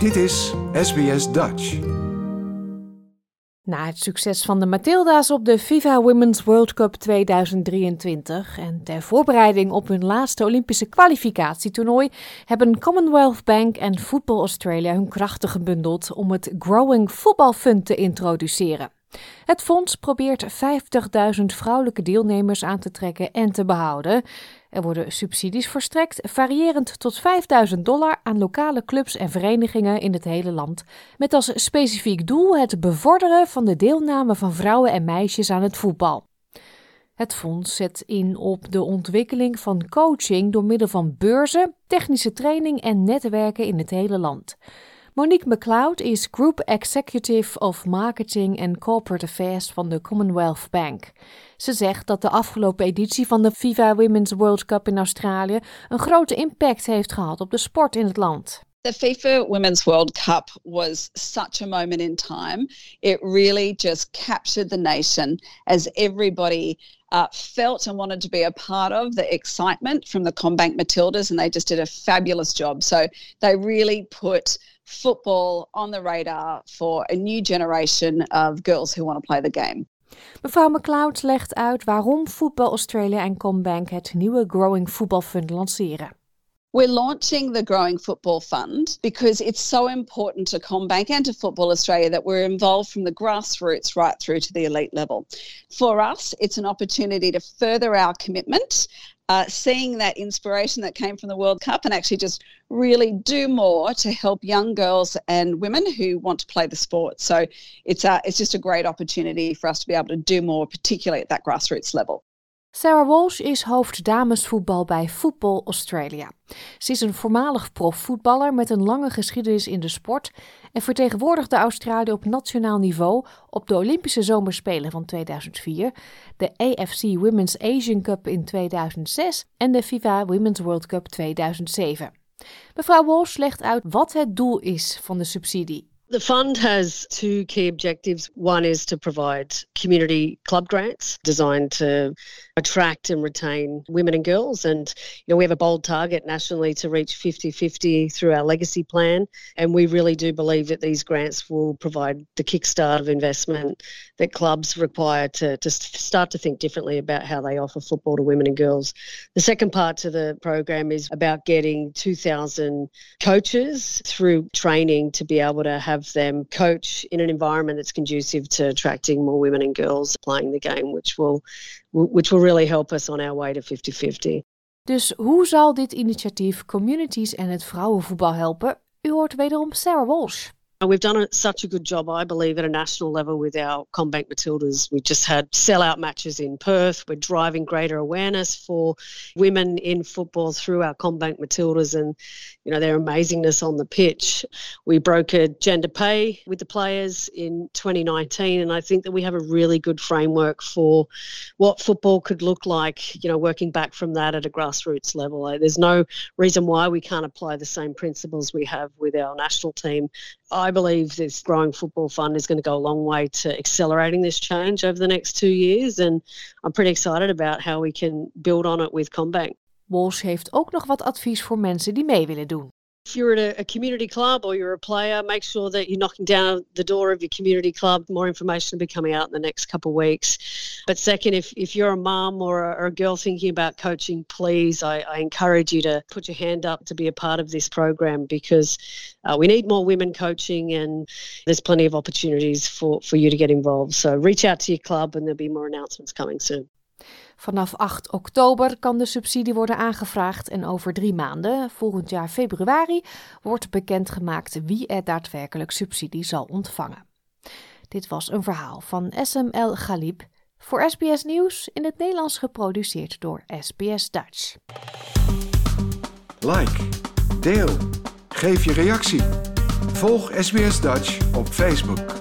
Dit is SBS Dutch. Na het succes van de Matilda's op de FIFA Women's World Cup 2023 en ter voorbereiding op hun laatste Olympische kwalificatietoernooi hebben Commonwealth Bank en Football Australia hun krachten gebundeld om het Growing Football Fund te introduceren. Het fonds probeert 50.000 vrouwelijke deelnemers aan te trekken en te behouden. Er worden subsidies verstrekt, variërend tot 5000 dollar aan lokale clubs en verenigingen in het hele land, met als specifiek doel het bevorderen van de deelname van vrouwen en meisjes aan het voetbal. Het fonds zet in op de ontwikkeling van coaching door middel van beurzen, technische training en netwerken in het hele land. Monique McLeod is Group Executive of Marketing and Corporate Affairs van de Commonwealth Bank. Ze zegt dat de afgelopen editie van de FIFA Women's World Cup in Australië een grote impact heeft gehad op de sport in het land. The FIFA Women's World Cup was such a moment in time. It really just captured the nation as everybody uh, felt and wanted to be a part of the excitement from the CommBank Matildas, and they just did a fabulous job. So they really put football on the radar for a new generation of girls who want to play the game. Mevrouw McLeod legt uit waarom Voetbal Australia en CommBank het nieuwe Growing Football Fund lanceren. We're launching the Growing Football Fund because it's so important to CommBank and to Football Australia that we're involved from the grassroots right through to the elite level. For us, it's an opportunity to further our commitment uh, seeing that inspiration that came from the World Cup and actually just really do more to help young girls and women who want to play the sport. So it's, a, it's just a great opportunity for us to be able to do more, particularly at that grassroots level. Sarah Walsh is hoofd damesvoetbal bij Football Australia. Ze is een voormalig profvoetballer met een lange geschiedenis in de sport en vertegenwoordigde Australië op nationaal niveau op de Olympische Zomerspelen van 2004, de AFC Women's Asian Cup in 2006 en de FIFA Women's World Cup 2007. Mevrouw Walsh legt uit wat het doel is van de subsidie. The fund has two key objectives. One is to provide community club grants designed to attract and retain women and girls. And, you know, we have a bold target nationally to reach 50 50 through our legacy plan. And we really do believe that these grants will provide the kickstart of investment that clubs require to, to start to think differently about how they offer football to women and girls. The second part to the program is about getting 2,000 coaches through training to be able to have have them coach in an environment that's conducive to attracting more women and girls playing the game, which will, which will really help us on our way to 50-50. Dus hoe zal dit initiatief communities en het vrouwenvoetbal helpen? U hoort wederom Sarah Walsh. We've done such a good job, I believe, at a national level with our CommBank Matildas. We've just had sellout matches in Perth. We're driving greater awareness for women in football through our CommBank Matildas and, you know, their amazingness on the pitch. We brokered gender pay with the players in 2019, and I think that we have a really good framework for what football could look like, you know, working back from that at a grassroots level. There's no reason why we can't apply the same principles we have with our national team. I I believe this Growing Football Fund is going to go a long way to accelerating this change over the next two years. And I'm pretty excited about how we can build on it with CommBank. Walsh heeft ook nog wat advies voor mensen die mee willen doen. If you're at a, a, community club or you're a player, make sure that you're knocking down the door of your community club. More information will be coming out in the next couple of weeks. But second, if, if you're a mum or, or a, girl thinking about coaching, please, I, I, encourage you to put your hand up to be a part of this program because uh, we need more women coaching and there's plenty of opportunities for, for you to get involved. So reach out to your club and there'll be more announcements coming soon. Vanaf 8 oktober kan de subsidie worden aangevraagd en over drie maanden, volgend jaar februari, wordt bekendgemaakt wie er daadwerkelijk subsidie zal ontvangen. Dit was een verhaal van SML Galib voor SBS Nieuws in het Nederlands geproduceerd door SBS Dutch. Like, deel, geef je reactie. Volg SBS Dutch op Facebook.